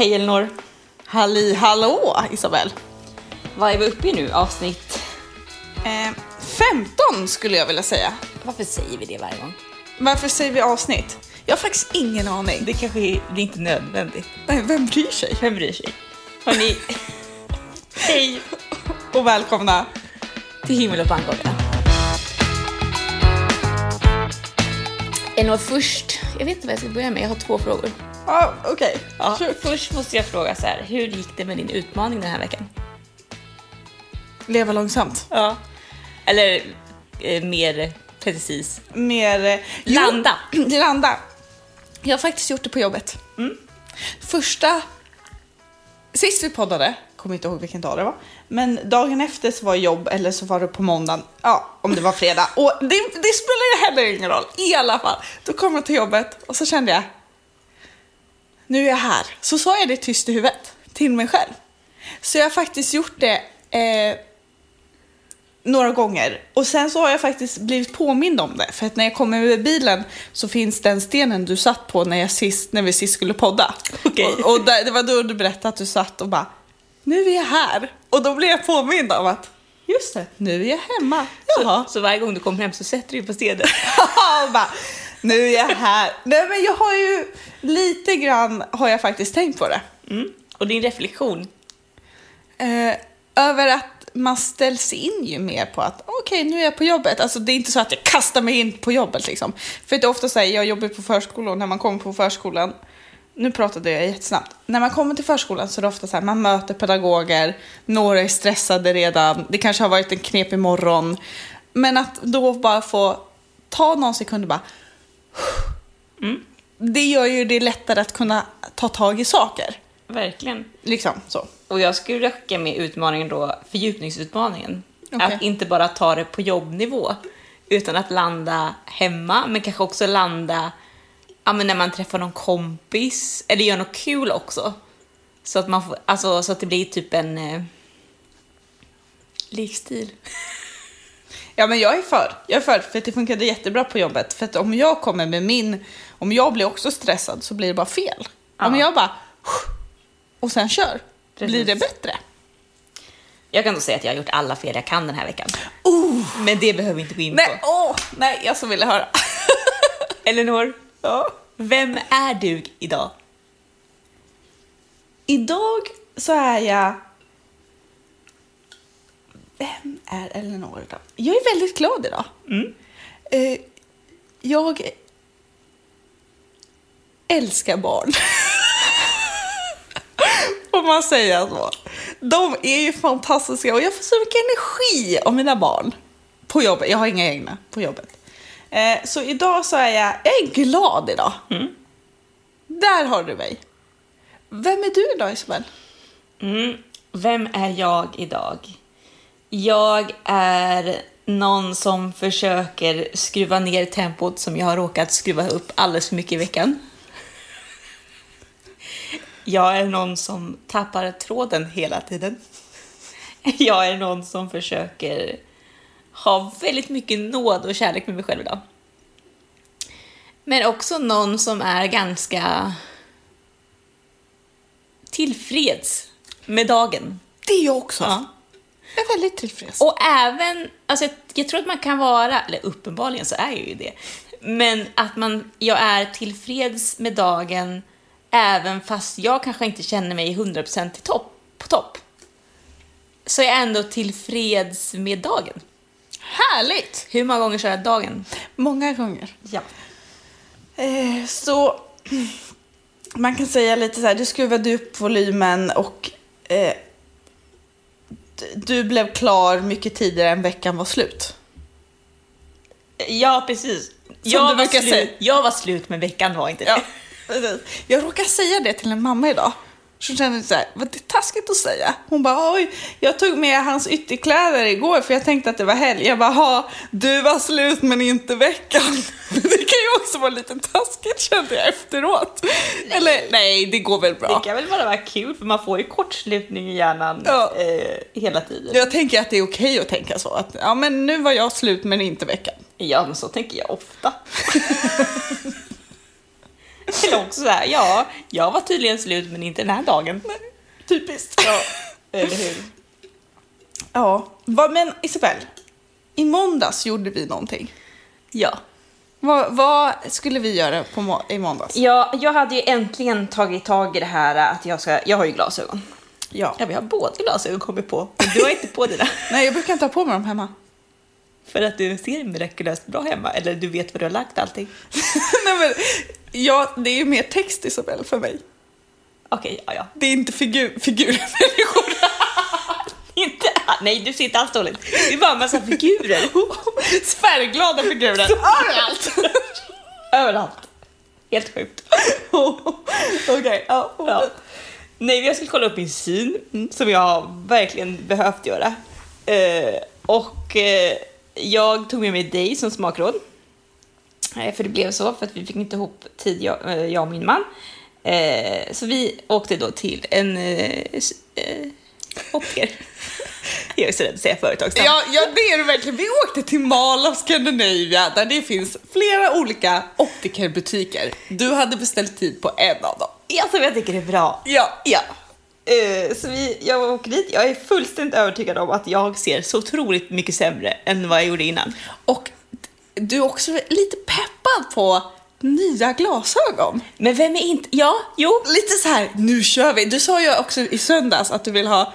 Hej Elinor! Halli hallå Isabel! Vad är vi uppe i nu? Avsnitt? Eh, 15 skulle jag vilja säga. Varför säger vi det varje gång? Varför säger vi avsnitt? Jag har faktiskt ingen aning. Det kanske är, det är inte nödvändigt. Nej, vem bryr sig? Vem bryr sig? Hörni, hej Och välkomna. till Himmel och pannkaka. Elinor, först, jag vet inte vad jag ska börja med, jag har två frågor. Ja, okej. Ja, Kör. först måste jag fråga så här, hur gick det med din utmaning den här veckan? Leva långsamt. Ja. Eller eh, mer precis, Mer... eh, jo, landa. landa. Jag har faktiskt gjort det på jobbet. Mm. Första... Sist vi poddade, kommer inte ihåg vilken dag det var, men dagen efter så var jobb eller så var det på måndagen, ja om det var fredag. Och det, det spelar ju heller ingen roll, i alla fall. Då kom jag till jobbet och så kände jag, nu är jag här. Så sa jag det tyst i huvudet till mig själv. Så jag har faktiskt gjort det eh, några gånger. Och sen så har jag faktiskt blivit påmind om det. För att när jag kommer med bilen så finns den stenen du satt på när, jag sist, när vi sist skulle podda. Okej. Och, och där, det var då du berättade att du satt och bara, nu är jag här. Och då blev jag påmind om att, just det, nu är jag hemma. Jaha. Så, så varje gång du kommer hem så sätter du dig på stenen. och bara, nu är jag här. Nej men jag har ju, lite grann har jag faktiskt tänkt på det. Mm. Och din reflektion? eh, över att man ställs in ju mer på att okej, nu är jag på jobbet. Alltså det är inte så att jag kastar mig in på jobbet liksom. För det är ofta så här, jag jobbar på förskolan och när man kommer på förskolan, nu pratade jag jättesnabbt. När man kommer till förskolan så är det ofta så här, man möter pedagoger, några är stressade redan, det kanske har varit en knepig morgon. Men att då bara få ta någon sekund och bara Mm. det gör ju det lättare att kunna ta tag i saker. Verkligen. Liksom så. Och jag skulle räcka med utmaningen då, fördjupningsutmaningen. Okej. Att inte bara ta det på jobbnivå, utan att landa hemma, men kanske också landa ja, men när man träffar någon kompis, eller gör något kul också. Så att, man får, alltså, så att det blir typ en eh, livsstil. Ja men jag är för. Jag är för, för att det funkade jättebra på jobbet. För att om jag kommer med min, om jag blir också stressad så blir det bara fel. Ja. Om jag bara och sen kör, Precis. blir det bättre. Jag kan då säga att jag har gjort alla fel jag kan den här veckan. Oh, Men det behöver vi inte gå in nej, på. åh, nej, jag så ville höra. Elinor, ja. vem är du idag? Idag så är jag... Vem är Elinor idag? Jag är väldigt glad idag. Mm. Eh, jag älskar barn. Får man säga så? De är ju fantastiska och jag får så mycket energi av mina barn på jobbet. Jag har inga egna på jobbet. Eh, så idag så är jag, jag är glad idag. Mm. Där har du mig. Vem är du idag Isabel? Mm. Vem är jag idag? Jag är någon som försöker skruva ner tempot som jag har råkat skruva upp alldeles för mycket i veckan. Jag är någon som tappar tråden hela tiden. Jag är någon som försöker ha väldigt mycket nåd och kärlek med mig själv idag. Men också någon som är ganska tillfreds med dagen. Det är jag också. Ja. Jag är väldigt tillfreds. Och även, alltså jag, jag tror att man kan vara, eller uppenbarligen så är jag ju det, men att man, jag är tillfreds med dagen även fast jag kanske inte känner mig 100% till topp, på topp. Så jag är ändå tillfreds med dagen. Härligt! Hur många gånger kör jag dagen? Många gånger. Ja. Eh, så man kan säga lite så här, du skruvade upp volymen och eh, du blev klar mycket tidigare än veckan var slut. Ja, precis. Jag var, slut, jag var slut men veckan var inte det. Ja. Jag råkade säga det till en mamma idag. Så kände jag så här, vad det är taskigt att säga. Hon bara, oj, jag tog med hans ytterkläder igår för jag tänkte att det var helg. Jag bara, ha, du var slut men inte veckan. Det kan ju också vara lite taskigt kände jag efteråt. Eller nej, det går väl bra. Det kan väl bara vara kul för man får ju kortslutning i hjärnan Ja. eh, hela tiden. Jag tänker att det är okej att tänka så. Att, ja, men nu var jag slut men inte veckan. Ja, men så tänker jag ofta. Eller också så här, ja, jag var tydligen slut men inte den här dagen. Typiskt. Ja, eller hur? Ja, vad, men Isabelle. I måndags gjorde vi någonting. Ja. Vad, vad skulle vi göra på må- i måndags? ja. Jag hade ju äntligen tagit tag i det här att jag ska, jag har ju glasögon. Ja. Ja, vi har båda glasögon kommit på. Men du har inte på dina. Nej, jag brukar inte ha på mig dem hemma. För att du ser mirakulöst bra hemma, eller du vet var du har lagt allting. Nej, men, ja, det är ju mer text Isabelle för mig. Okej, ja, ja. Det är inte figur, figurmänniskor. Inte, nej, du ser inte alls dåligt. Det är bara en massa figurer. Färgglada figurer. Överallt. Överallt. Helt sjukt. Okej, ja. Ja. Nej, jag skulle kolla upp min syn, som jag verkligen behövt göra. Eh, och eh, jag tog med mig dig som smakråd. Eh, för det blev så, för att vi fick inte ihop tid, jag, eh, jag och min man. Eh, så vi åkte då till en eh, eh, optiker. Jag är så rädd att säga företagsnamn. Ja, ja, det är det verkligen. Vi åkte till Mall of Scandinavia där det finns flera olika optikerbutiker. Du hade beställt tid på en av dem. Ja, som jag tycker är bra. Ja. Ja. Eh, så vi, jag åker dit. Jag är fullständigt övertygad om att jag ser så otroligt mycket sämre än vad jag gjorde innan. Och du är också lite peppad på nya glasögon. Men vem är inte... Ja, jo. Lite så här, nu kör vi. Du sa ju också i söndags att du vill ha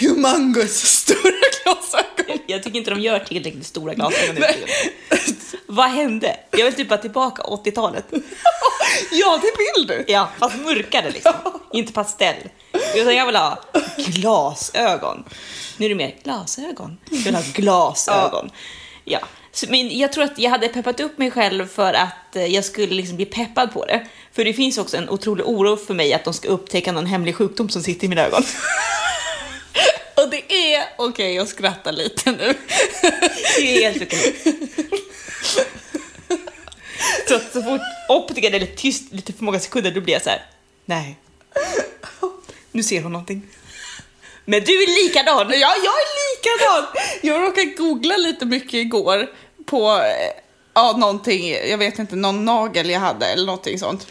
humongous stora glasögon. Jag tycker inte de gör tillräckligt stora glasögon nu. Vad hände? Jag vill typ bara tillbaka 80-talet. Ja, det vill du. Ja, fast mörkare liksom. Inte pastell. Utan jag vill ha glasögon. Nu är det mer glasögon. Jag vill ha glasögon. Ja. Så, men jag tror att jag hade peppat upp mig själv för att eh, jag skulle liksom bli peppad på det. För det finns också en otrolig oro för mig att de ska upptäcka någon hemlig sjukdom som sitter i mina ögon. Och det är okej att skratta lite nu. Det är helt okej. Så, så fort optikern är lite tyst lite för många sekunder, då blir jag så här. nej. Nu ser hon någonting. Men du är likadan! Ja, jag är likadan. Jag råkade googla lite mycket igår på eh, ja, någonting, jag vet inte, någon nagel jag hade eller någonting sånt.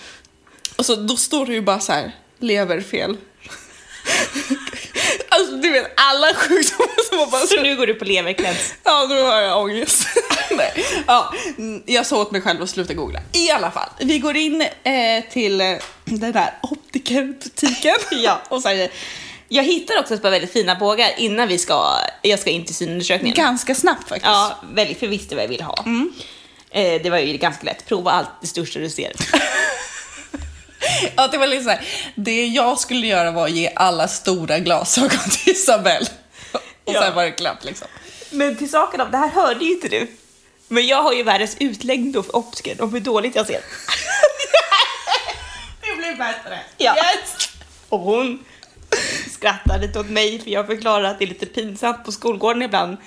Och så då står det ju bara så här, leverfel. Alltså du vet alla sjukdomar som man bara Så nu går du på leverkläms. Ja, nu har jag ångest. Nej. Ja, mm, jag sa åt mig själv att sluta googla. I alla fall, vi går in eh, till eh, den där optikerbutiken Ja. och säger Jag hittar också ett par väldigt fina bågar innan vi ska, jag ska in till synundersökningen. ganska snabbt faktiskt. Ja, väldigt, för jag visste vad jag ville ha. Eh, det var ju ganska lätt. Prova allt det största du ser. Ja, det var liksom så här, det jag skulle göra var att ge alla stora glasögon till Isabelle. Och Ja. sen var det klart liksom. Men till saken om, det här hörde ju inte du. Men jag har ju världens utläggning då för optiker om hur dåligt jag ser. Det blir bättre. Ja. Yes! Och hon skrattar lite åt mig för jag förklarar att det är lite pinsamt på skolgården ibland.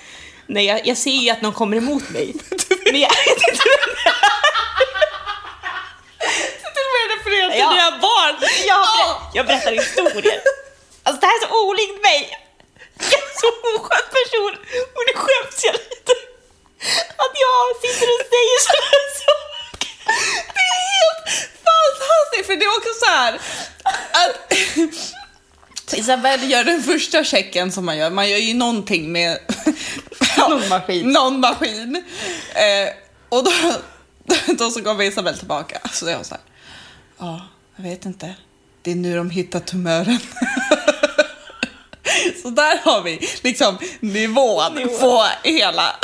När jag, jag ser ju att någon kommer emot mig. Men jag vet inte vem det är. Till och med refererar till Ja. dina barn. jag, Ja. ber, jag berättar historier. Alltså det här är så olikt mig. Jag är så oskön person och nu skäms jag lite. Att jag sitter och säger sådana här saker. Det är helt fantastiskt, för det är också så här att Isabelle gör den första checken som man gör. Man gör ju någonting med Någon maskin. någon maskin. Eh, och då, då så kommer Isabelle tillbaka. Så jag så här, ja, jag vet inte. Det är nu de hittar tumören. så där har vi liksom nivån Nivå. på hela.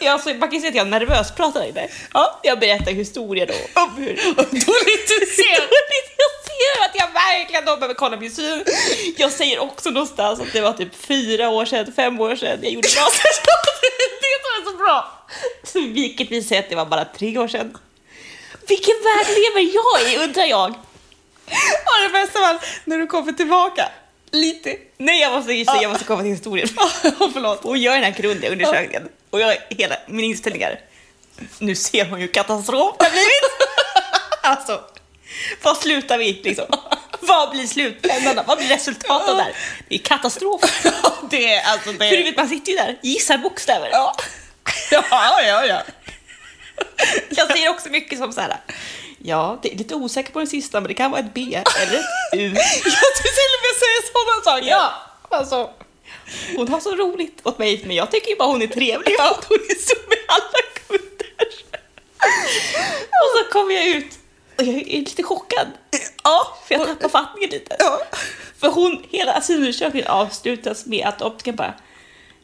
Ja, alltså, man kan ju säga att jag nervös pratar lite. Ja, jag berättar historier då om hur dåligt du ser. jag ser att jag verkligen då behöver kolla min syn. Jag säger också någonstans att det var typ fyra år sedan, fem år sedan jag gjorde glasögon. Det är så bra. Så vilket visar att det var bara tre år sedan. Vilken värld lever jag i undrar jag? Och det bästa var när du kommer tillbaka. Lite. Nej, jag måste, jag måste komma till historien. Förlåt. Och gör den här grundliga undersökningen. Och jag, hela min inställning är, nu ser hon ju katastrof det har blivit. Alltså, vad slutar vi liksom? Vad blir slutändan? Vad blir resultatet där? Det är katastrof. Det är alltså det. För du vet, man sitter ju där, gissar bokstäver. Ja. Ja, ja, ja. Jag säger också mycket som så här. Ja, det är lite osäker på den sista, men det kan vara ett B eller ett U. Jag till och med säga sådana saker. Ja, alltså. Hon har så roligt åt mig, men jag tycker ju bara hon är trevlig för att hon är så med alla kunder. Och så kommer jag ut och jag är lite chockad. Ja, För jag tappar fattningen lite. ja. För hon, hela synundersökningen avslutas med att optikern bara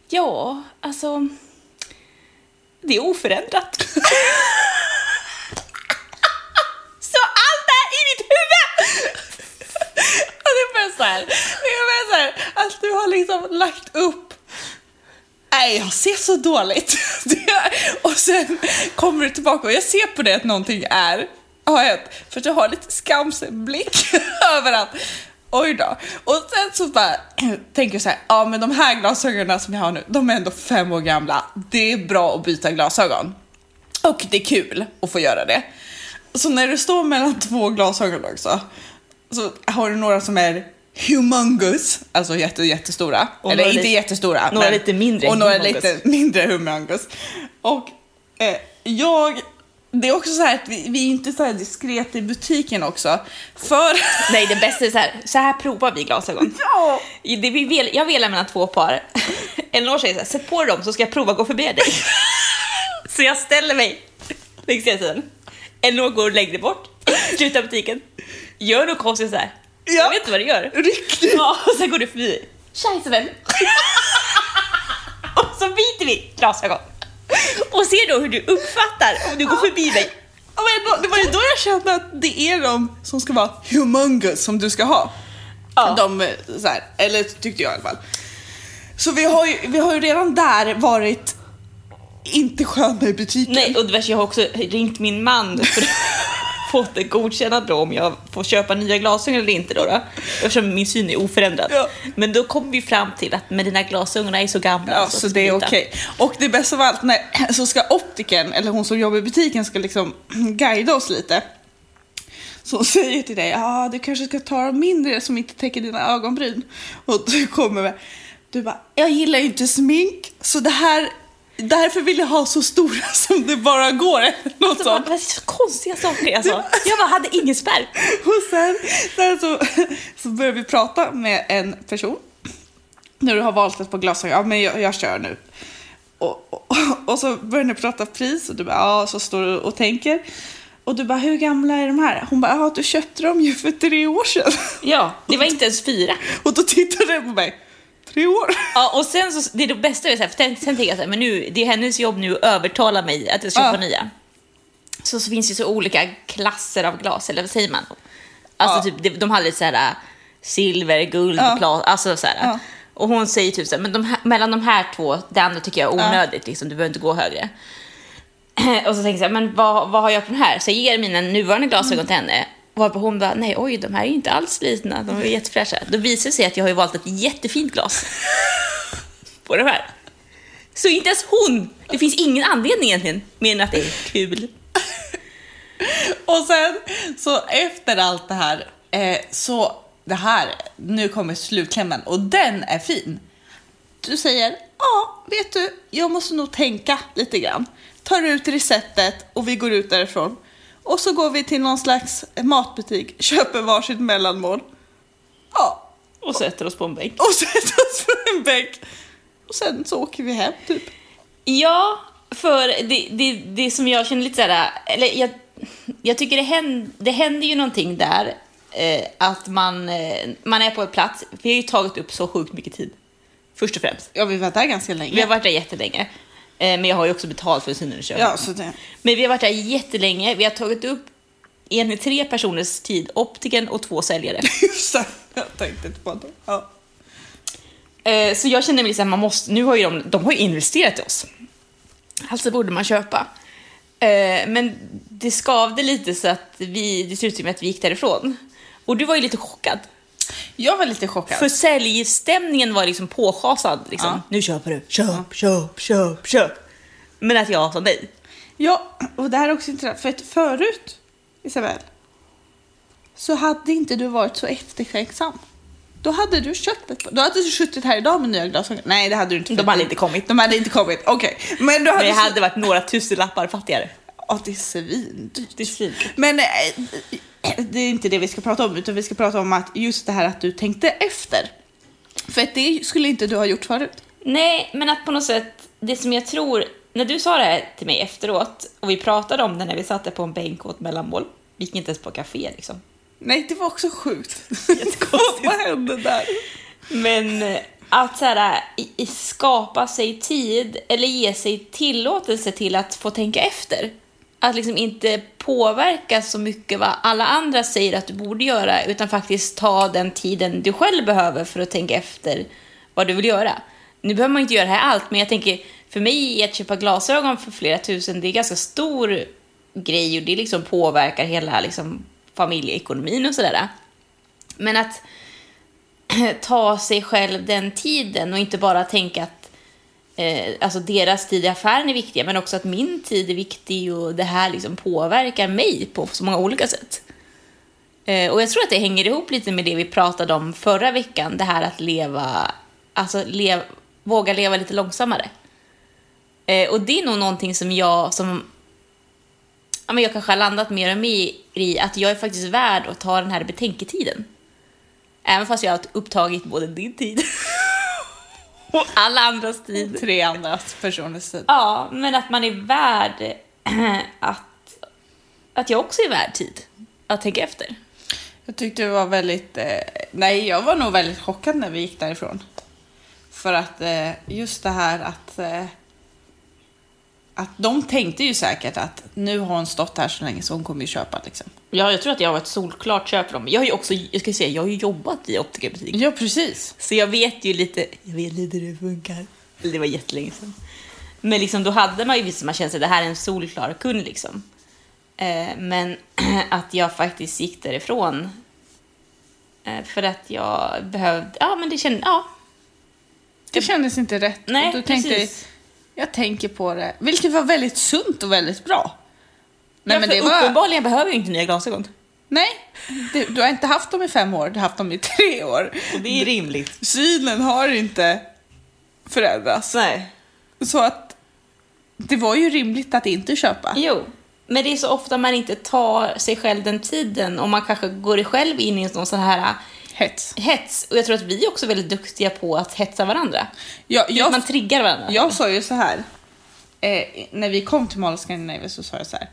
Ja, alltså det är oförändrat. så allt är i mitt huvud! Och det är bara så här, det är så här att du har liksom lagt upp Nej, jag ser så dåligt. Och sen kommer du tillbaka och jag ser på dig att någonting är har hänt. För att jag har lite skamsen blick över att oj då. Och sen så bara tänker jag så här, ja men de här glasögonen som jag har nu, de är ändå fem år gamla. Det är bra att byta glasögon. Och det är kul att få göra det. Så när du står mellan två glasögon också, så har du några som är humongous, alltså jätte, jättestora. Och Eller inte lite- jättestora. några lite mindre Och några humongous. lite mindre humongous. Och eh, jag, det är också så här att vi, vi är inte så här diskreta i butiken också. För... Nej, det bästa är så här, så här provar vi glasögon. ja! Det vi vel, jag velar mellan två par. Elinor säger så här, sätt på dem så ska jag prova att gå förbi dig. Så jag ställer mig längs ena sidan. Elinor går längre bort, slutar butiken, gör något konstigt så här. Ja. Jag vet inte vad du gör. Riktigt. Ja, och sen går du förbi. Tja Isabel! och så byter vi glasögon. Och ser då hur du uppfattar om du går förbi mig. Det var ju då jag kände att det är de som ska vara humongous som du ska ha. Ja. De, eh, så här, eller tyckte jag i alla fall. Så vi har ju, vi har ju redan där varit inte sköna i butiken. Nej, och det värsta, jag har också ringt min man för fått det godkännande då om jag får köpa nya glasögon eller inte då, då eftersom min syn är oförändrad. Ja. Men då kom vi fram till att med dina glasögon är så gamla Ja, så så det är okej. Och det bästa av allt, när, så ska optiken, eller hon som jobbar i butiken, ska liksom guida oss lite. Så hon säger till dig, ja ah, du kanske ska ta de mindre som inte täcker dina ögonbryn. Och du kommer med, du bara, jag gillar ju inte smink, så det här, därför vill jag ha så stora som det bara går. Något Så bara, sånt. var så konstiga saker jag sa. Jag bara hade ingen spärr. Och sen, sen så, så börjar vi prata med en person. När du har valt ett par glasögon, ja men jag, jag kör nu. Och, och, och så börjar ni prata pris och du bara, ja, så står du och tänker. Och du bara, hur gamla är de här? Hon bara, ja du köpte dem ju för tre år sedan. Ja, det var inte ens fyra. Och då tittar du på mig, tre år? Ja, och sen så, det är det bästa, är så här, för sen, sen tänker jag så här, men nu, det är hennes jobb nu att övertala mig att jag ska köpa Ja. nya. Så, så finns det så olika klasser av glas, eller vad säger man? Alltså Ja. typ, de, de hade lite så här silver, guld, Ja. plat, alltså så här. Ja. Och hon säger typ så här, men de här, mellan de här två, det andra tycker jag är onödigt, liksom, du behöver inte gå högre. Och så tänker jag, men vad, vad har jag på den här? Så jag ger mina nuvarande glasögon till henne. Varpå hon bara, nej oj, de här är inte alls slitna, de är jättefräscha. Då visar det sig att jag har ju valt ett jättefint glas på de här. Så inte ens hon, det finns ingen anledning egentligen, mer än att det är kul. Och sen så efter allt det här eh, så det här, nu kommer slutklämmen och den är fin. Du säger, ja vet du, jag måste nog tänka lite grann. Tar ut receptet och vi går ut därifrån. Och så går vi till någon slags matbutik, köper varsitt mellanmål. Ja, Och sätter oss på en bänk. och sätter oss på en bänk. Och sen så åker vi hem typ. Ja, för det, det, det som jag känner lite såhär, eller jag, jag tycker det händer, det händer ju någonting där. Eh, att man, eh, man är på en plats, vi har ju tagit upp så sjukt mycket tid. Först och främst. Ja, vi var där ganska länge. Vi har varit där jättelänge. Eh, men jag har ju också betalt för synundersökning. Ja, så det... Men vi har varit där jättelänge, vi har tagit upp enligt tre personers tid, optiken och två säljare. Just det, jag tänkte inte på det. Ja. Eh, så jag känner mig liksom, man måste, nu har ju de, de har ju investerat i oss. Alltså borde man köpa. Eh, men det skavde lite så att vi, det slutade med att vi gick därifrån. Och du var ju lite chockad. Jag var lite chockad. För säljstämningen var liksom påschasad. Liksom. Ja. Nu köper du, köp, köp, köp, köp. Men att jag sa nej. Ja, och det här är också intressant, för att förut, Isabel, så hade inte du varit så eftertänksam. Då hade du köpt ett Då hade du suttit här idag med nya glasögon. Nej, det hade du inte. De hade inte kommit. De hade inte kommit, okej. Men du hade... Men jag hade varit några tusenlappar fattigare. Ja, det är svindyrt. Det är svindyrt. Men eh, det är inte det vi ska prata om, utan vi ska prata om att just det här att du tänkte efter. För att det skulle inte du ha gjort förut. Nej, men att på något sätt, det som jag tror, när du sa det här till mig efteråt och vi pratade om det när vi satt på en bänk åt mellanmål, vi gick inte ens på café liksom. Nej, det var också sjukt. Jättekonstigt. Vad hände där? Men eh, att så här, i- skapa sig tid eller ge sig tillåtelse till att få tänka efter. Att liksom inte påverka så mycket vad alla andra säger att du borde göra utan faktiskt ta den tiden du själv behöver för att tänka efter vad du vill göra. Nu behöver man inte göra det här allt, men jag tänker för mig att köpa glasögon för flera tusen, det är en ganska stor grej och det liksom påverkar hela liksom, familjeekonomin och sådär. Men att ta sig själv den tiden och inte bara tänka att eh, alltså deras tid i affären är viktiga, men också att min tid är viktig och det här liksom påverkar mig på så många olika sätt. Eh, och jag tror att det hänger ihop lite med det vi pratade om förra veckan, det här att leva, alltså lev, våga leva lite långsammare. Eh, och det är nog någonting som jag, som ja, men jag kanske har landat mer och mer i, att jag är faktiskt värd att ta den här betänketiden. Även fast jag har upptagit både din tid och alla andras tid. Tre andra personers tid. Ja, men att man är värd att, att jag också är värd tid att tänka efter. Jag tyckte det var väldigt... Eh, nej, jag var nog väldigt chockad när vi gick därifrån. För att eh, just det här att... Eh, att de tänkte ju säkert att nu har hon stått här så länge så hon kommer ju köpa liksom. Ja, jag tror att jag har ett solklart köp för dem. Jag har ju också, jag ska säga, jag har ju jobbat i optikerbutik. Ja, precis. Så jag vet ju lite, jag vet lite hur det funkar. Det var jättelänge sedan. Men liksom, då hade man ju visst, man kände sig, det här är en solklar kund liksom. Eh, men att jag faktiskt gick därifrån. Eh, för att jag behövde, ja men det kändes, ja. Det kändes inte rätt. Nej, då tänkte precis. Jag, tänker på det. Vilket var väldigt sunt och väldigt bra. Nej, ja, men det var... uppenbarligen behöver jag inte nya glasögon. Nej, du, du har inte haft dem i fem år, du har haft dem i tre år. Och det är rimligt. Synen har inte förändrats. Nej. Så att det var ju rimligt att inte köpa. Jo, men det är så ofta man inte tar sig själv den tiden och man kanske går själv in i någon sån här Hets. hets. Och jag tror att vi är också väldigt duktiga på att hetsa varandra. Att jag, man triggar varandra. jag sa ju så här. Eh, när vi kom till Mall Scandinavia så sa jag så här.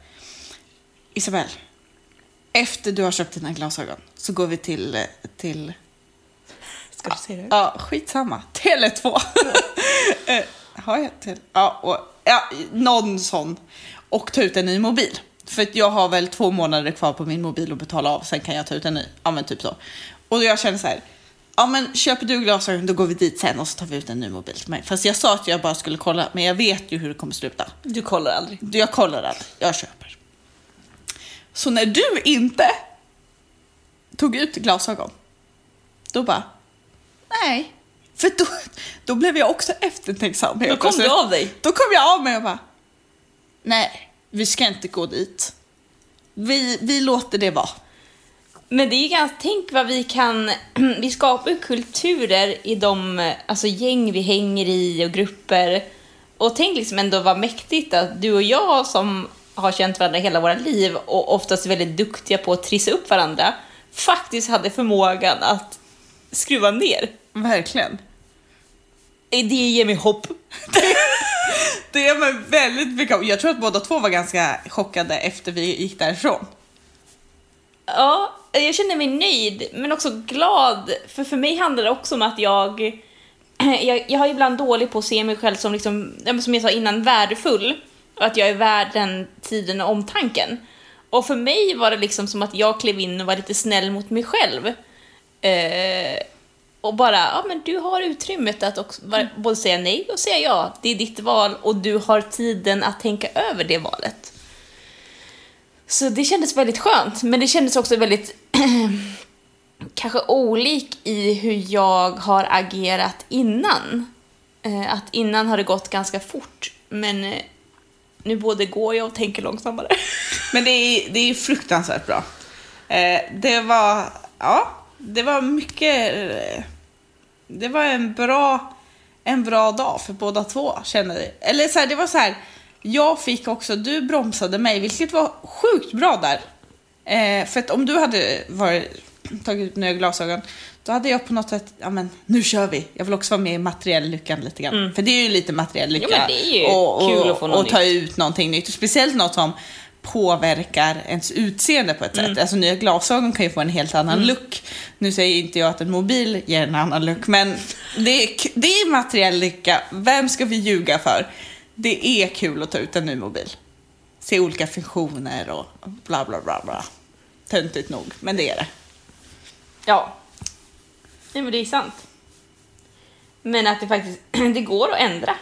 Isabel, efter du har köpt dina glasögon så går vi till, eh, till Ska du säga det? Ja, skitsamma. Tele2. Eh, Har jag Tele... Ja, och, ja, någon sån. Och ta ut en ny mobil. För att jag har väl två månader kvar på min mobil att betala av, sen kan jag ta ut en ny. Ja, men typ så. Och jag känner så här. Ja, men köper du glasögon, då går vi dit sen och så tar vi ut en ny mobil till mig. Fast jag sa att jag bara skulle kolla, men jag vet ju hur det kommer sluta. Du kollar aldrig. Jag kollar aldrig, jag köper. Så när du inte tog ut glasögon, då bara, nej. För då, då blev jag också eftertänksam. Då kom du av dig. Då kom jag av mig och bara, nej, vi ska inte gå dit. Vi, vi låter det vara. Men det är ju ganska, tänk vad vi kan, vi skapar ju kulturer i de alltså, gäng vi hänger i och grupper. Och tänk liksom ändå vad mäktigt att du och jag som har känt varandra hela våra liv och oftast är väldigt duktiga på att trissa upp varandra, faktiskt hade förmågan att skruva ner. Verkligen. Det ger mig hopp. Det är mig väldigt mycket. Jag tror att båda två var ganska chockade efter vi gick därifrån. Ja, jag känner mig nöjd, men också glad. För för mig handlar det också om att jag... Jag, jag har ibland dålig på att se mig själv som, liksom, som jag sa innan, värdefull. Och att jag är värd den tiden och omtanken. Och för mig var det liksom som att jag klev in och var lite snäll mot mig själv. Eh, och bara, ja men du har utrymmet att också, bara- både säga nej och säga ja. Det är ditt val och du har tiden att tänka över det valet. Så det kändes väldigt skönt, men det kändes också väldigt kanske olik i hur jag har agerat innan. Eh, att innan har det gått ganska fort, men eh, nu både går jag och tänker långsammare. Men det är, det är fruktansvärt bra. Eh, det var, ja, det var mycket, det var en bra, en bra dag för båda två kände jag. Eller så här, det var så här, jag fick också, du bromsade mig, vilket var sjukt bra där. Eh, för att om du hade varit, tagit ut nya glasögon, då hade jag på något sätt, ja men nu kör vi. Jag vill också vara med i materiell lyckan lite grann. För det är ju lite materiell lycka. Mm. men det är ju och, och, kul att få något och ta ut någonting nytt. Speciellt något som påverkar ens utseende på ett Mm. sätt. Alltså nya glasögon kan ju få en helt annan look. Nu säger inte jag att en mobil ger en annan look, men det är, det är materiell lycka. Vem ska vi ljuga för? Det är kul att ta ut en ny mobil. Se olika funktioner och bla bla bla bla. Töntigt nog, men det är det. Ja. Nej, men det är sant. Men att det faktiskt det går att ändra.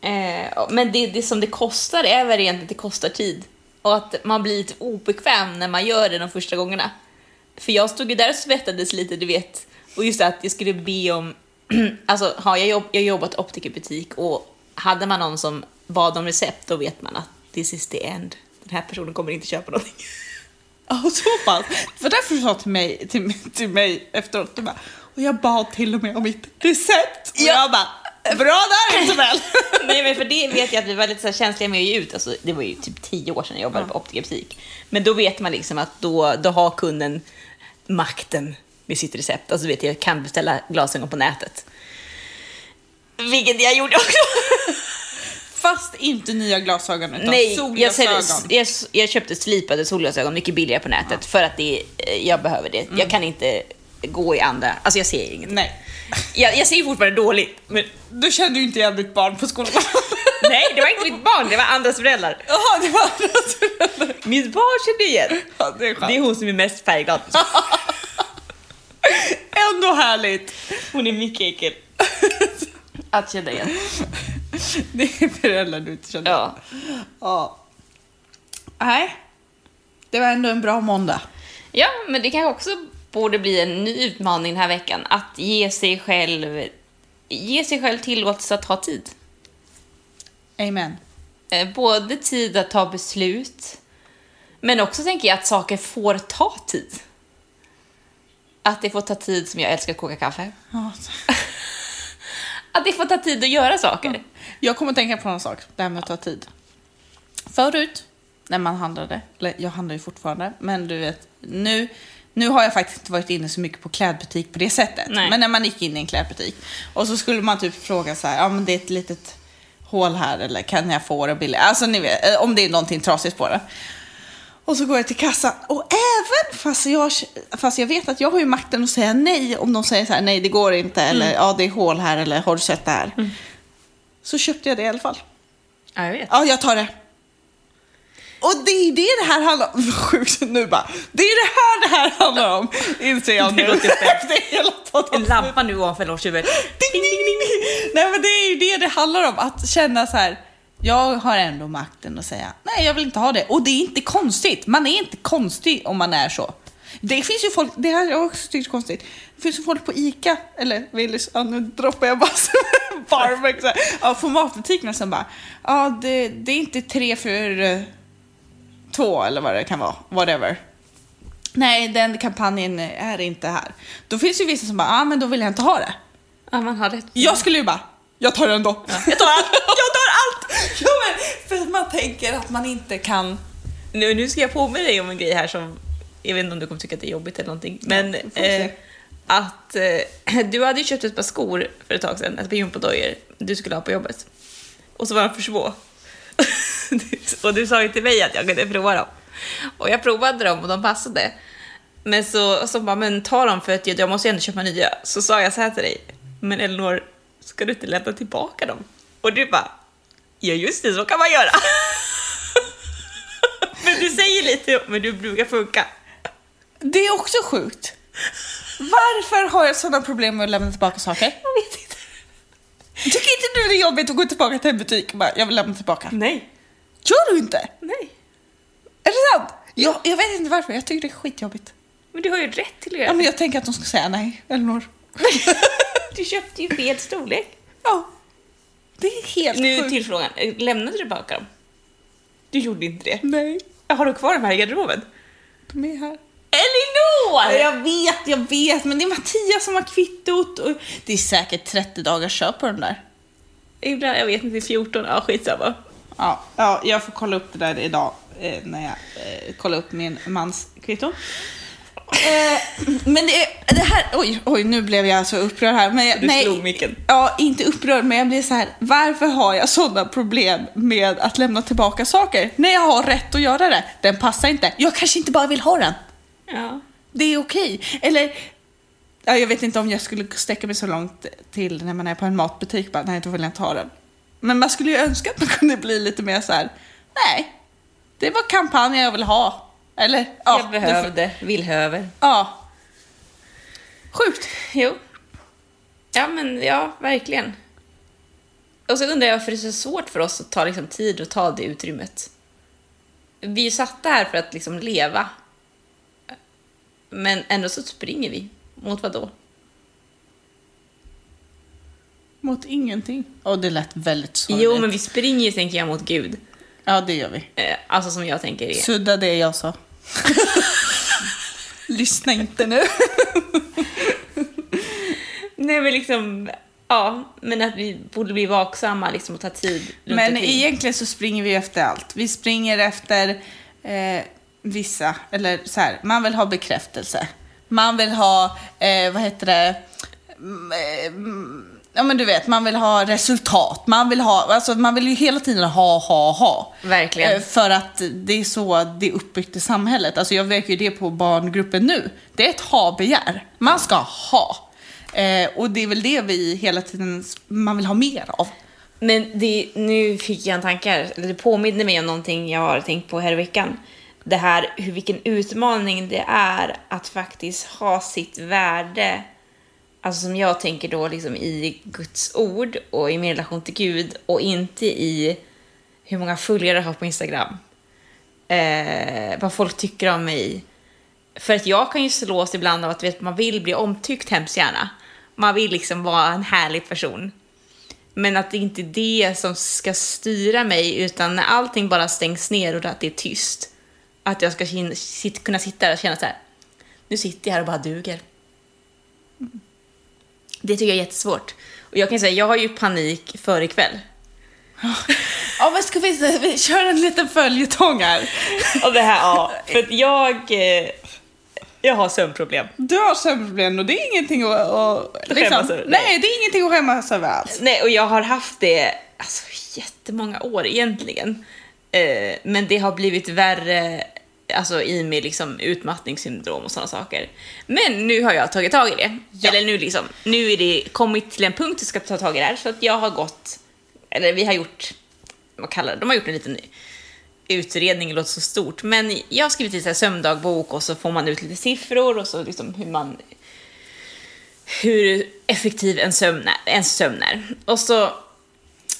Eh, men det, det som det kostar är väl egentligen att det kostar tid. Och att man blir lite obekväm när man gör det de första gångerna. För jag stod ju där och svettades lite, du vet. Och just att jag skulle be om... alltså, har jag, jobb, jag har jobbat i optikerbutik och hade man någon som bad om recept, då vet man att this is the end. Den här personen kommer inte köpa någonting. Ja, så pass. Det var därför du sa till mig, till, till mig efteråt, du bara, och jag bad till och med om mitt recept. Och Ja. jag bara, bra där Isabel. Nej men för det vet jag att vi var lite så känsliga med att ge ut. Alltså, det var ju typ tio år sedan jag jobbade på optikerbutik. Men då vet man liksom att då, då har kunden makten med sitt recept. Alltså vet jag, jag kan beställa glasögon på nätet. Vilket jag gjorde också. Fast inte nya glasögon utan Nej, jag, solglasögon. säljer- jag, jag köpte slipade solglasögon mycket billigare på nätet för att det, eh, jag behöver det. Jag kan inte gå i andra, alltså jag ser inget. Nej. Jag, jag ser fortfarande dåligt. Men, Du kände ju inte igen mitt barn på skolan. nej, det var inte mitt barn, det var andras föräldrar. Jaha, det var andras föräldrar. Mitt barn kände igen. Ja, det är skönt. Det är hon som är mest färgglad. Ändå härligt. Hon är mycket äckel. Att känna igen. Det är föräldrar du inte känner. Ja. ja. Nej. Det var ändå en bra måndag. ja, men det kanske också borde bli en ny utmaning den här veckan. Att ge sig själv, ge sig själv tillåtelse att ta tid. Amen. Eh, Både tid att ta beslut, men också tänker jag att saker får ta tid. Att det får ta tid som jag älskar att koka kaffe. Ja. Att det får ta tid att göra saker. Jag kommer att tänka på en sak, det här med att ta tid. Förut, när man handlade, eller jag handlar ju fortfarande, men du vet, nu, nu har jag faktiskt inte varit inne så mycket på klädbutik på det sättet. Nej. Men när man gick in i en klädbutik och så skulle man typ fråga så här, ja men det är ett litet hål här eller kan jag få det billigt? Alltså ni vet, eh, om det är någonting trasigt på det. Och så går jag till kassan och även fast jag, fast jag vet att jag har ju makten att säga nej om de säger så här, nej det går inte eller ja det är hål här eller har du sett det här? Så köpte jag det i alla fall. Ja, jag vet. Ja, jag tar det. Och det är det det här handlar om. Sjukt nu bara. Det är det här det här handlar om. Inser jag nu. Efter hela En lampa nu ovanför låshuvudet. Ding, ding, ding, ding. Nej men det är ju det det handlar om. Att känna så här. Jag har ändå makten att säga nej jag vill inte ha det. Och det är inte konstigt. Man är inte konstig om man är så. Det finns ju folk, det här har jag också tyckt konstigt. Det finns ju folk på ICA, eller Willys, ja, nu droppar jag bara som en barback så här. Ja, på matbutikerna som bara, ja det, det är inte tre för eh, två eller vad det kan vara, whatever. Nej, den kampanjen är inte här. Då finns ju vissa som bara, ja men då vill jag inte ha det. Ja, man har rätt. Jag skulle ju bara, jag tar den då. Jag tar allt! jag tar allt! Ja, men för att man tänker att man inte kan... Nu, nu ska jag påminna dig om en grej här som, jag vet inte om du kommer tycka att det är jobbigt eller någonting, men se. eh, att eh, du hade ju köpt ett par skor för ett tag sedan, ett par gympadojer du skulle ha på jobbet. Och så var de för små. och du sa ju till mig att jag kunde prova dem. Och jag provade dem och de passade. Men så, så bara, men ta dem för att jag, jag måste ju ändå köpa nya. Så sa jag så här till dig, men Elinor, ska du inte lämna tillbaka dem? Och du bara, ja just det, så kan man göra. men du säger lite, men du brukar funka. Det är också sjukt. Varför har jag sådana problem med att lämna tillbaka saker? Jag vet inte. Tycker inte du det är jobbigt att gå tillbaka till en butik och bara, jag vill lämna tillbaka? Nej. Gör du inte? Nej. Är det sant? Jag, jag vet inte varför, jag tycker det är skitjobbigt. Men du har ju rätt till att göra Ja, men det. jag tänker att de ska säga nej, Elinor. Du köpte ju fel storlek. Ja. Det är helt Nu sjukt. till frågan, lämnade du tillbaka dem? Du gjorde inte det. Nej, Har du kvar dem här i garderoben? de är här. Elinor! Jag vet, jag vet, men det är Mattias som har kvittot. Och det är säkert 30 dagars köp på den där. Ibland, jag vet inte, 14, ja skitsamma. Ja, ja, jag får kolla upp det där idag eh, när jag eh, kollar upp min mans kvitto. Eh, men det, det här, oj, oj, nu blev jag så upprörd här. Men jag, Du nej, slog micken. Ja, inte upprörd, men jag blir så här, varför har jag sådana problem med att lämna tillbaka saker? När jag har rätt att göra det. Den passar inte. Jag kanske inte bara vill ha den. Ja. Det är okej. Eller, ja, jag vet inte om jag skulle sträcka mig så långt till när man är på en matbutik, bara, nej då vill jag inte ha den. Men man skulle ju önska att man kunde bli lite mer så här, nej, det var kampanjen jag vill ha. Eller, ja. jag behövde, vill höver. Ja. Sjukt. Jo. Ja, men ja, verkligen. Och så undrar jag varför det är så svårt för oss att ta liksom, tid och ta det utrymmet. Vi är ju satta här för att liksom leva. Men ändå så springer vi. Mot vad då? Mot ingenting. Och det lät väldigt sorgligt. Jo, men vi springer ju, tänker jag, mot Gud. Ja, det gör vi. Eh, alltså som jag tänker är. Sudda det jag sa. Lyssna inte nu. Nej, men liksom... Ja, men att vi borde bli vaksamma liksom, och ta tid runt Men omkring. egentligen så springer vi efter allt. Vi springer efter eh, vissa, eller så här, man vill ha bekräftelse. Man vill ha, eh, vad heter det, Mm, eh, mm, ja men du vet, man vill ha resultat. Man vill ha, alltså man vill ju hela tiden ha, ha, ha. Verkligen. Eh, För att det är så det är uppbyggt i samhället. Alltså jag märker ju det på barngruppen nu. Det är ett ha-begär. Man ska ha. Eh, och det är väl det vi hela tiden, man vill ha mer av. Men det, nu fick jag en tanke det påminner mig om någonting jag har tänkt på här i veckan. Det här hur, vilken utmaning det är att faktiskt ha sitt värde, alltså som jag tänker då liksom i Guds ord och i min relation till Gud och inte i hur många följare jag har på Instagram. Eh, vad folk tycker om mig. För att jag kan ju slås ibland av att vet, man vill bli omtyckt hemskt gärna. Man vill liksom vara en härlig person. Men att det inte är det som ska styra mig, utan när allting bara stängs ner och att det är tyst. Att jag ska kunna sitta där och känna så här. Nu sitter jag här och bara duger. Det tycker jag är jättesvårt. Och jag kan säga, jag har ju panik för ikväll. Ja, men ska vi, vi kör en liten följetong här? Och det här, ja. För att jag... Eh, jag har sömnproblem. Du har sömnproblem och det är ingenting att... att Skämmas över, nej. Nej, det är ingenting att skämmas över alls. Nej, och jag har haft det alltså, jättemånga år egentligen. Eh, men det har blivit värre alltså, i med liksom, utmattningssyndrom och sådana saker. Men nu har jag tagit tag i det. Ja. Eller nu, liksom, nu är det kommit till en punkt jag ska ta tag i det här. Så att jag har gått, eller vi har gjort, vad kallar det, de har gjort en liten utredning, det låter så stort. Men jag har skrivit i sömndagbok och så får man ut lite siffror och så liksom hur man hur effektiv en sömn är. En sömn är. Och så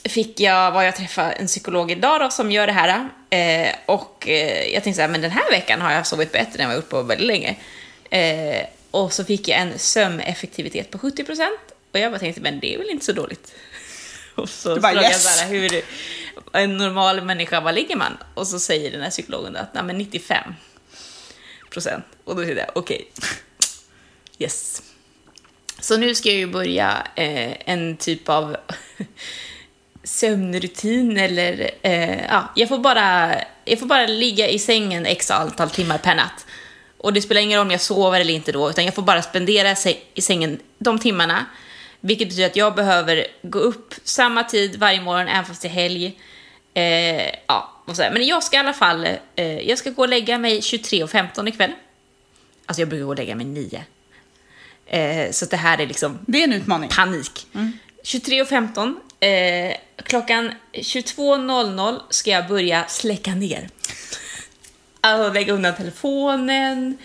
fick jag, var jag träffa en psykolog idag då, som gör det här. Eh, och eh, jag tänkte så här, men den här veckan har jag sovit bättre än vad jag gjort på väldigt länge. Eh, och så fick jag en sömneffektivitet på 70% och jag bara tänkte, men det är väl inte så dåligt. Och så Du bara, frågade jag yes. så här, hur en normal människa, vad ligger man? Och så säger den här psykologen att, nej men 95 procent. Och då tänkte jag, okej, yes. Så nu ska jag ju börja eh, en typ av sömnrutin eller eh, ja, jag får, bara, jag får bara ligga i sängen x antal timmar per natt. Och det spelar ingen roll om jag sover eller inte då, utan jag får bara spendera i sängen de timmarna. Vilket betyder att jag behöver gå upp samma tid varje morgon, även fast det är helg. Eh, ja, och så här. Men jag ska i alla fall, eh, jag ska gå och lägga mig 23.15 ikväll. Alltså jag brukar gå och lägga mig 9. Eh, så det här är liksom Det är en utmaning. panik. 23.15. Eh, klockan 22.00 ska jag börja släcka ner. Alltså lägga undan telefonen,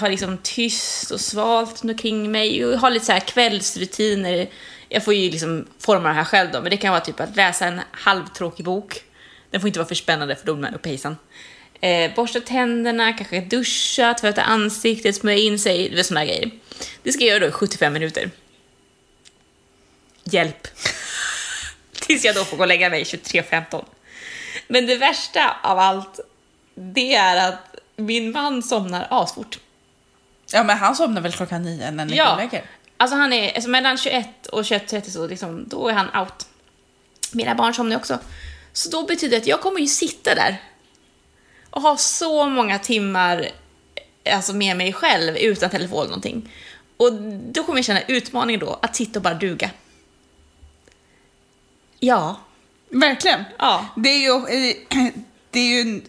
ha liksom tyst och svalt omkring mig och ha lite så här kvällsrutiner. Jag får ju liksom forma det här själv då, men det kan vara typ att läsa en halvtråkig bok. Den får inte vara för spännande för då blir man upphejsan. Eh, borsta tänderna, kanske duscha, tvätta ansiktet, smörja in sig, det är såna här grejer. Det ska jag göra då i 75 minuter. Hjälp. Tills jag då får gå och lägga mig 23.15. Men det värsta av allt, det är att min man somnar asfort. Ja, men han somnar väl klockan nio när ni går och Ja, lägger? alltså han är alltså mellan 21 och 21.30 så liksom, då är han out. Mina barn somnar också. Så då betyder det att jag kommer ju sitta där och ha så många timmar alltså med mig själv utan telefon eller någonting. Och då kommer jag känna utmaningen då att sitta och bara duga. Ja. Verkligen. Ja. Det är ju, eh, det är ju en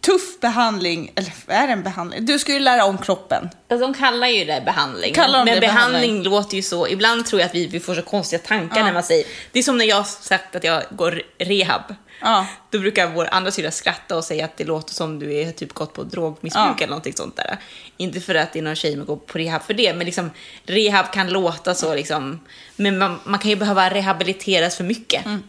tuff behandling, eller är det en behandling? Du ska ju lära om kroppen. Alltså, de kallar ju det behandling. Kallar de men det behandling, behandling? låter ju så. Ibland tror jag att vi, vi får så konstiga tankar Ja. när man säger... Det är som när jag sagt att jag går rehab. Ja. Då brukar vår andra syrra skratta och säga att det låter som du är typ gått på drogmissbruk Ja. eller någonting sånt där. Inte för att det är någon tjej som går på rehab för det, men liksom rehab kan låta så liksom. Men man, man kan ju behöva rehabiliteras för mycket. Mm.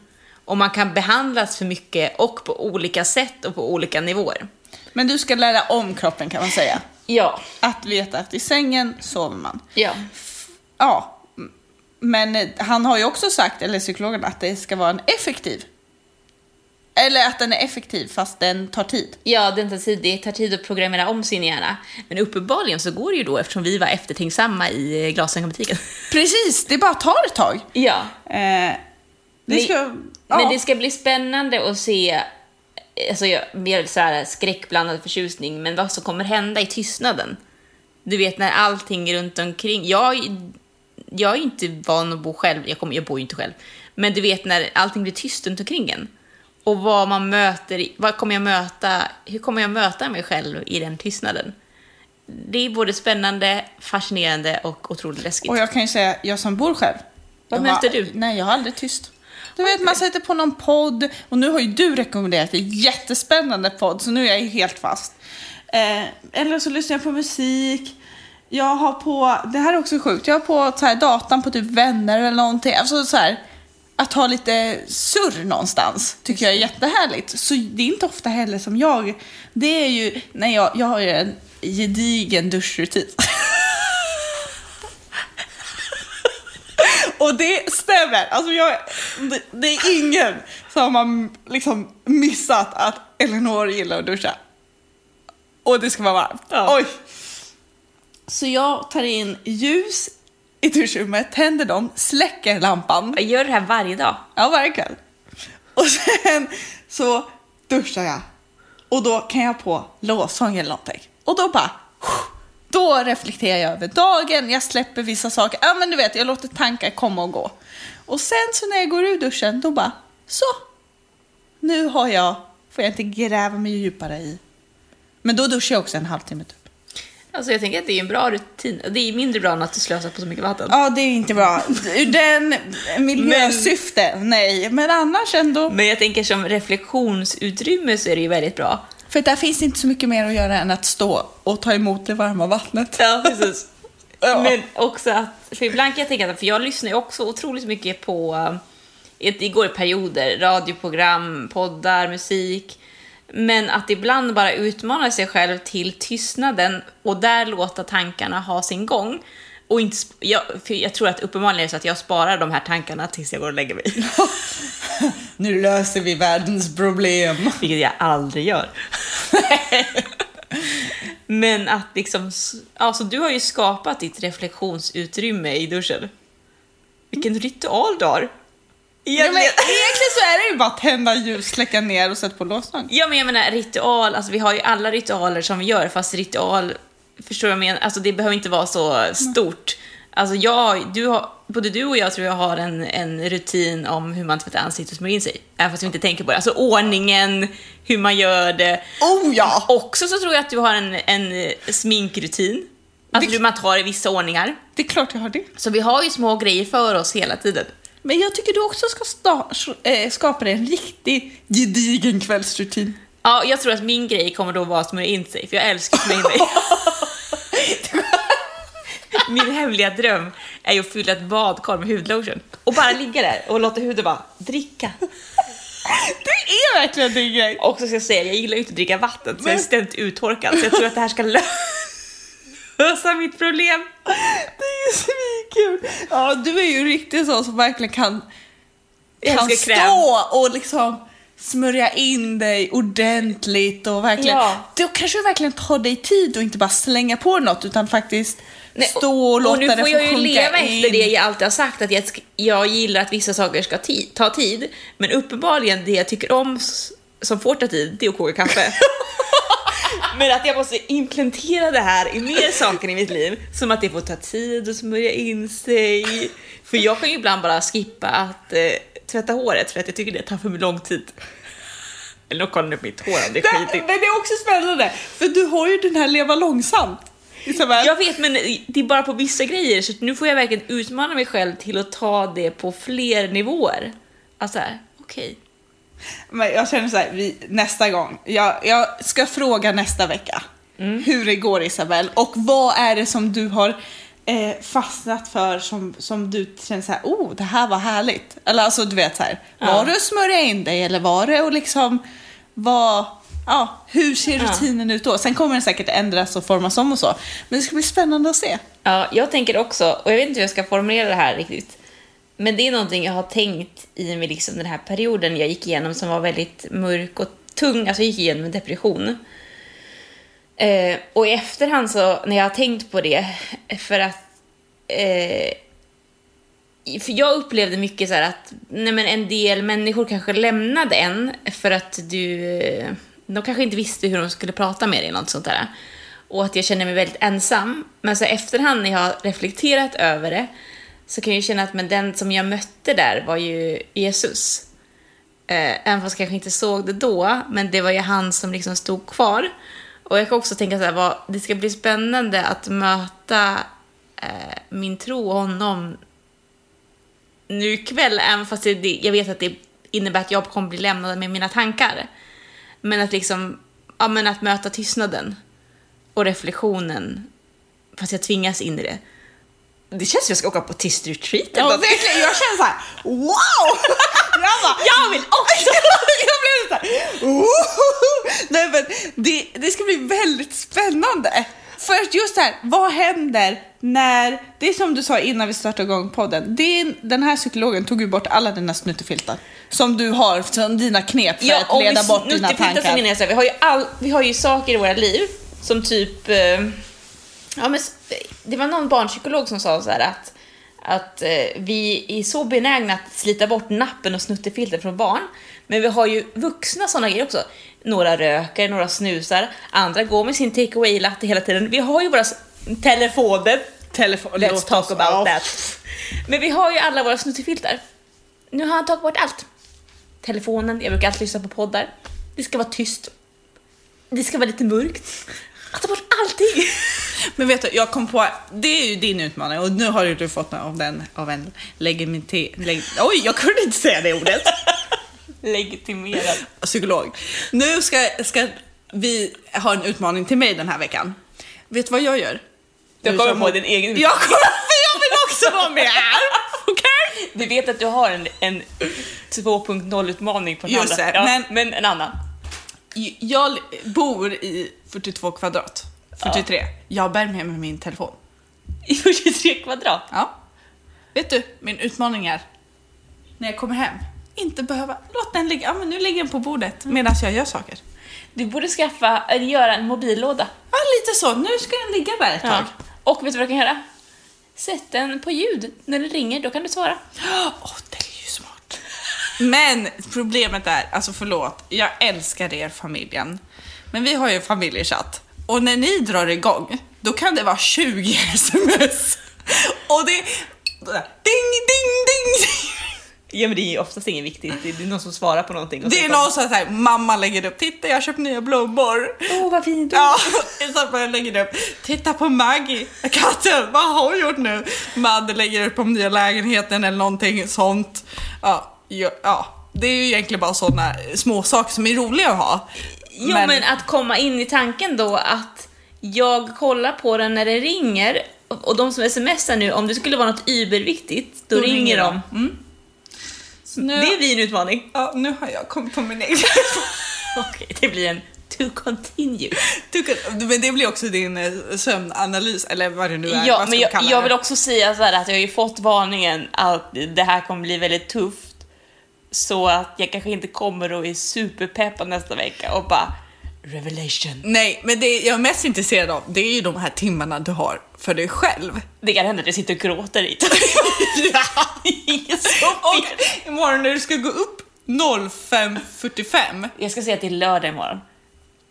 Och man kan behandlas för mycket och på olika sätt och på olika nivåer. Men du ska lära om kroppen kan man säga. Ja. Att veta att i sängen sover man. Ja. Ja, men han har ju också sagt, eller psykologen, att det ska vara en effektiv. Eller att den är effektiv fast den tar tid. Ja, det tar, tid, det tar tid att programmera om sin hjärna. Men uppenbarligen så går det ju då eftersom vi var eftertänksamma i eh, glasögonbutiken. Prerig, det bara tar ett tag. Ja. Eh, det Men- ska, ja. Men det ska bli spännande att se, alltså jag, mer så här skräckblandad förtjusning, men vad som kommer hända i tystnaden. Du vet när allting runt omkring, jag, jag är inte van att bo själv, jag, kommer, jag bor ju inte själv, men du vet när allting blir tyst runt omkring en. Och vad man möter, vad kommer jag möta, hur kommer jag möta mig själv i den tystnaden? Det är både spännande, fascinerande och otroligt läskigt. Och jag kan ju säga, jag som bor själv. Vad möter har, du? Nej, jag har aldrig tyst. Du vet, man sätter på någon podd och nu har ju du rekommenderat en jättespännande podd så nu är jag helt fast. Eh, eller så lyssnar jag på musik. Jag har på, det här är också sjukt, jag har på så här, datan på typ vänner eller någonting. Alltså så här, att ha lite surr någonstans tycker jag är jättehärligt. Så det är inte ofta heller som jag, det är ju, när jag, jag har ju en gedigen duschrutin. Och det stämmer. Alltså jag, det, det är ingen som har liksom missat att Eleanor gillar att duscha. Och det ska vara varmt. Ja. Oj! Så jag tar in ljus i duschrummet, tänder dem, släcker lampan. Jag gör det här varje dag. Ja, varje kväll. Och sen så duschar jag. Och då kan jag på lovsång eller någonting. Och då bara... Då reflekterar jag över dagen, jag släpper vissa saker. Ja, men du vet, jag låter tankar komma och gå. Och sen så när jag går ur duschen, då bara... Så! Nu har jag... Får jag inte gräva mig djupare i. Men då duschar jag också en halvtimme typ. Alltså jag tänker att det är en bra rutin. Det är mindre bra än att du slösar på så mycket vatten. Ja, det är inte bra. Ur den miljösyfte, nej. Men annars ändå. Men jag tänker som reflektionsutrymme så är det ju väldigt bra. För där finns inte så mycket mer att göra än att stå och ta emot det varma vattnet. Ja, precis. Ja. Men också att, för ibland kan jag tänka att, för jag lyssnar ju också otroligt mycket på, eh, det går i perioder, radioprogram, poddar, musik. Men att ibland bara utmana sig själv till tystnaden och där låta tankarna ha sin gång. Och inte, jag, jag tror att uppenbarligen är det så att jag sparar de här tankarna tills jag går och lägger mig. Nu löser vi världens problem. Vilket jag aldrig gör. Men att liksom, alltså du har ju skapat ditt reflektionsutrymme i duschen. Vilken ritual du har. Ja, men Egentligen. så är det ju bara att tända ljus, släcka ner och sätta på låsning. Ja men jag menar ritual, alltså vi har ju alla ritualer som vi gör fast ritual, förstår du vad jag menar? Alltså det behöver inte vara så stort. Alltså jag, du har, både du och jag tror jag har en, en rutin om hur man tvättar ansiktet och smörjer in sig. Även fast vi inte tänker på det. Alltså ordningen, hur man gör det. Oh ja! Också så tror jag att du har en, en sminkrutin. Alltså Det- du man tar i vissa ordningar. Det är klart jag har det. Så vi har ju små grejer för oss hela tiden. Men jag tycker du också ska sta- äh, skapa dig en riktig gedigen kvällsrutin. Ja, jag tror att min grej kommer då vara att smörja in sig, för jag älskar att smörja in mig. Min hemliga dröm är ju att fylla ett badkar med hudlotion och bara ligga där och låta huden bara dricka. Det är verkligen din grej. Och så ska jag säga, jag gillar ju inte att dricka vatten så jag är ständigt uttorkad så jag tror att det här ska lö- lösa mitt problem. Det är ju svinkul. Ja, du är ju riktigt så som verkligen kan, kan älskar kräm. stå och liksom smörja in dig ordentligt och verkligen. Ja. Då kanske du verkligen tar dig tid och inte bara slänga på något utan faktiskt Nej, stå och låta och nu det får få jag ju sjunka leva in. efter det jag alltid har sagt, att jag, jag gillar att vissa saker ska ti- ta tid. Men uppenbarligen, det jag tycker om som får ta tid, det är att koka kaffe. men att jag måste implementera det här i mer saker i mitt liv. Som att det får ta tid att smörja in sig. För jag kan ju ibland bara skippa att eh, tvätta håret för att jag tycker det tar för lång tid. Eller nu kollar ni på mitt hår det är skitigt. men det är också spännande, för du har ju den här leva långsamt. Jag vet, men det är bara på vissa grejer, så nu får jag verkligen utmana mig själv till att ta det på fler nivåer. Alltså okej. Men jag känner så här, vi, nästa gång, jag, jag ska fråga nästa vecka Mm. hur det går Isabel och vad är det som du har eh, fastnat för som, som du känner så här, oh det här var härligt. Eller alltså du vet så här, Ja. var det att smörja in dig eller var det att liksom, vad, ja, hur ser Ja. rutinen ut då? Sen kommer den säkert ändras och formas om och så. Men det ska bli spännande att se. Ja, jag tänker också, och jag vet inte hur jag ska formulera det här riktigt, men det är någonting jag har tänkt i med liksom den här perioden jag gick igenom som var väldigt mörk och tung, alltså jag gick igenom en depression. Eh, och i efterhand så, när jag har tänkt på det, för att eh, för jag upplevde mycket så här att nej men en del människor kanske lämnade en för att du... De kanske inte visste hur de skulle prata med dig eller något sånt där. Och att jag känner mig väldigt ensam. Men så efterhand när jag har reflekterat över det så kan jag ju känna att men den som jag mötte där var ju Jesus. Eh, även fast jag kanske inte såg det då, men det var ju han som liksom stod kvar. Och jag kan också tänka så här, vad, det ska bli spännande att möta eh, min tro och honom nu ikväll, även fast det, jag vet att det innebär att jag kommer bli lämnad med mina tankar. Men att liksom, ja men att möta tystnaden och reflektionen, fast jag tvingas in i det. Det känns som jag ska åka på tyst retreat. Ja, verkligen. Jag känner så här, wow! Jag, bara, Jag vill också! jag blev så här, "Woho!" Nej men det, det ska bli väldigt spännande. För att just det här, vad händer när, det är som du sa innan vi startade igång podden, är, den här psykologen tog ju bort alla dina snuttefiltar som du har, som dina knep för att om leda bort dina tankar. så här, vi, har ju all, vi har ju saker i våra liv som typ... Eh, ja, men, det var någon barnpsykolog som sa så här att, att eh, vi är så benägna att slita bort nappen och snuttefilter från barn. Men vi har ju vuxna sådana grejer också. Några röker, några snusar, andra går med sin take away-latte hela tiden. Vi har ju våra telefoner. Telefon, Let's talk about ja. that. Men vi har ju alla våra snuttefilter. Nu har han tagit bort allt. Telefonen, jag brukar alltid lyssna på poddar. Det ska vara tyst. Det ska vara lite mörkt. Han tar bort allting. Men vet du, jag kom på, det är ju din utmaning och nu har du fått av den av en legitimitet, leg, oj jag kunde inte säga det ordet, Legitimerad. psykolog. Nu ska, ska vi ha en utmaning till mig den här veckan. Vet du vad jag gör? Du Nu kommer på din egen Jag kommer, för jag vill också vara med här! Okej? Du vet att du har en, en 2.0-utmaning på den Just det, ja, men- men en annan. Jag bor i 42 kvadrat, 43. Jag bär med mig min telefon. I 43 kvadrat. Ja. Vet du, min utmaning är när jag kommer hem, inte behöva, låt den ligga, ja men nu ligger den på bordet medan jag gör saker. Du borde skaffa, eller göra en mobillåda. Ja, lite så, nu ska den ligga där ett tag. Ja. Och vet du vad du kan göra? Sätt den på ljud. När den ringer, då kan du svara. Åh, det är ju smart. Men problemet är, alltså förlåt, jag älskar er familjen. Men vi har ju familjechatt och när ni drar igång, då kan det vara 20 sms. Och det ding, ding, ding. Ja men det är ju oftast inget viktigt, det är någon som svarar på någonting. Det är någon som säger mamma lägger upp, titta jag har köpt nya blommor. Åh vad fint! Ja, Isabel lägger upp, titta på Maggie, katten, vad har hon gjort nu? Madde lägger upp om nya lägenheten eller någonting sånt. Ja, ja, det är ju egentligen bara sådana små saker som är roliga att ha. Jo men... att komma in i tanken då att jag kollar på den när det ringer och de som smsar nu, om det skulle vara något überviktigt, då, Då ringer, ringer de. Mm. Nu, Det är vi en utmaning. ja, nu har jag kommit på min egen. Okej, det blir en to continue. Men det blir också din eh, sömnanalys, eller vad det nu är. Ja, men jag, jag vill också säga så här att jag har ju fått varningen att det här kommer bli väldigt tufft. Så att jag kanske inte kommer och är superpeppad nästa vecka och bara Revelation. Nej, men det jag är mest intresserad av, det är ju de här timmarna du har för dig själv. Det kan hända att jag sitter och gråter i ja. Och imorgon när du ska gå upp 05.45. Jag ska säga att det är lördag imorgon.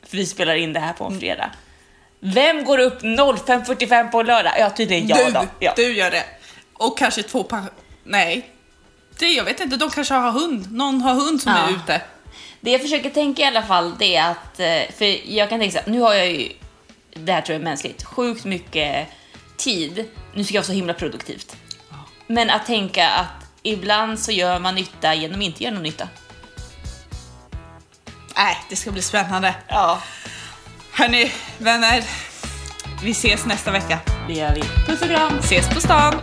För vi spelar in det här på en fredag. Vem går upp 05.45 på lördag? Ja, tydligen jag du, då. Ja. du gör det. Och kanske två. Nej. Det, jag vet inte, de kanske har hund. Någon har hund som Ja. är ute. Det jag försöker tänka i alla fall, det är att, eh, för jag kan tänka så här, nu har jag ju, det här tror jag är mänskligt, sjukt mycket tid. Nu ska jag vara så himla produktivt. Men att tänka att ibland så gör man nytta genom att inte göra någon nytta. Nej, det ska bli spännande. Ja, Hörni, vänner. Vi ses nästa vecka. det gör vi. Puss och kram! Ses på stan.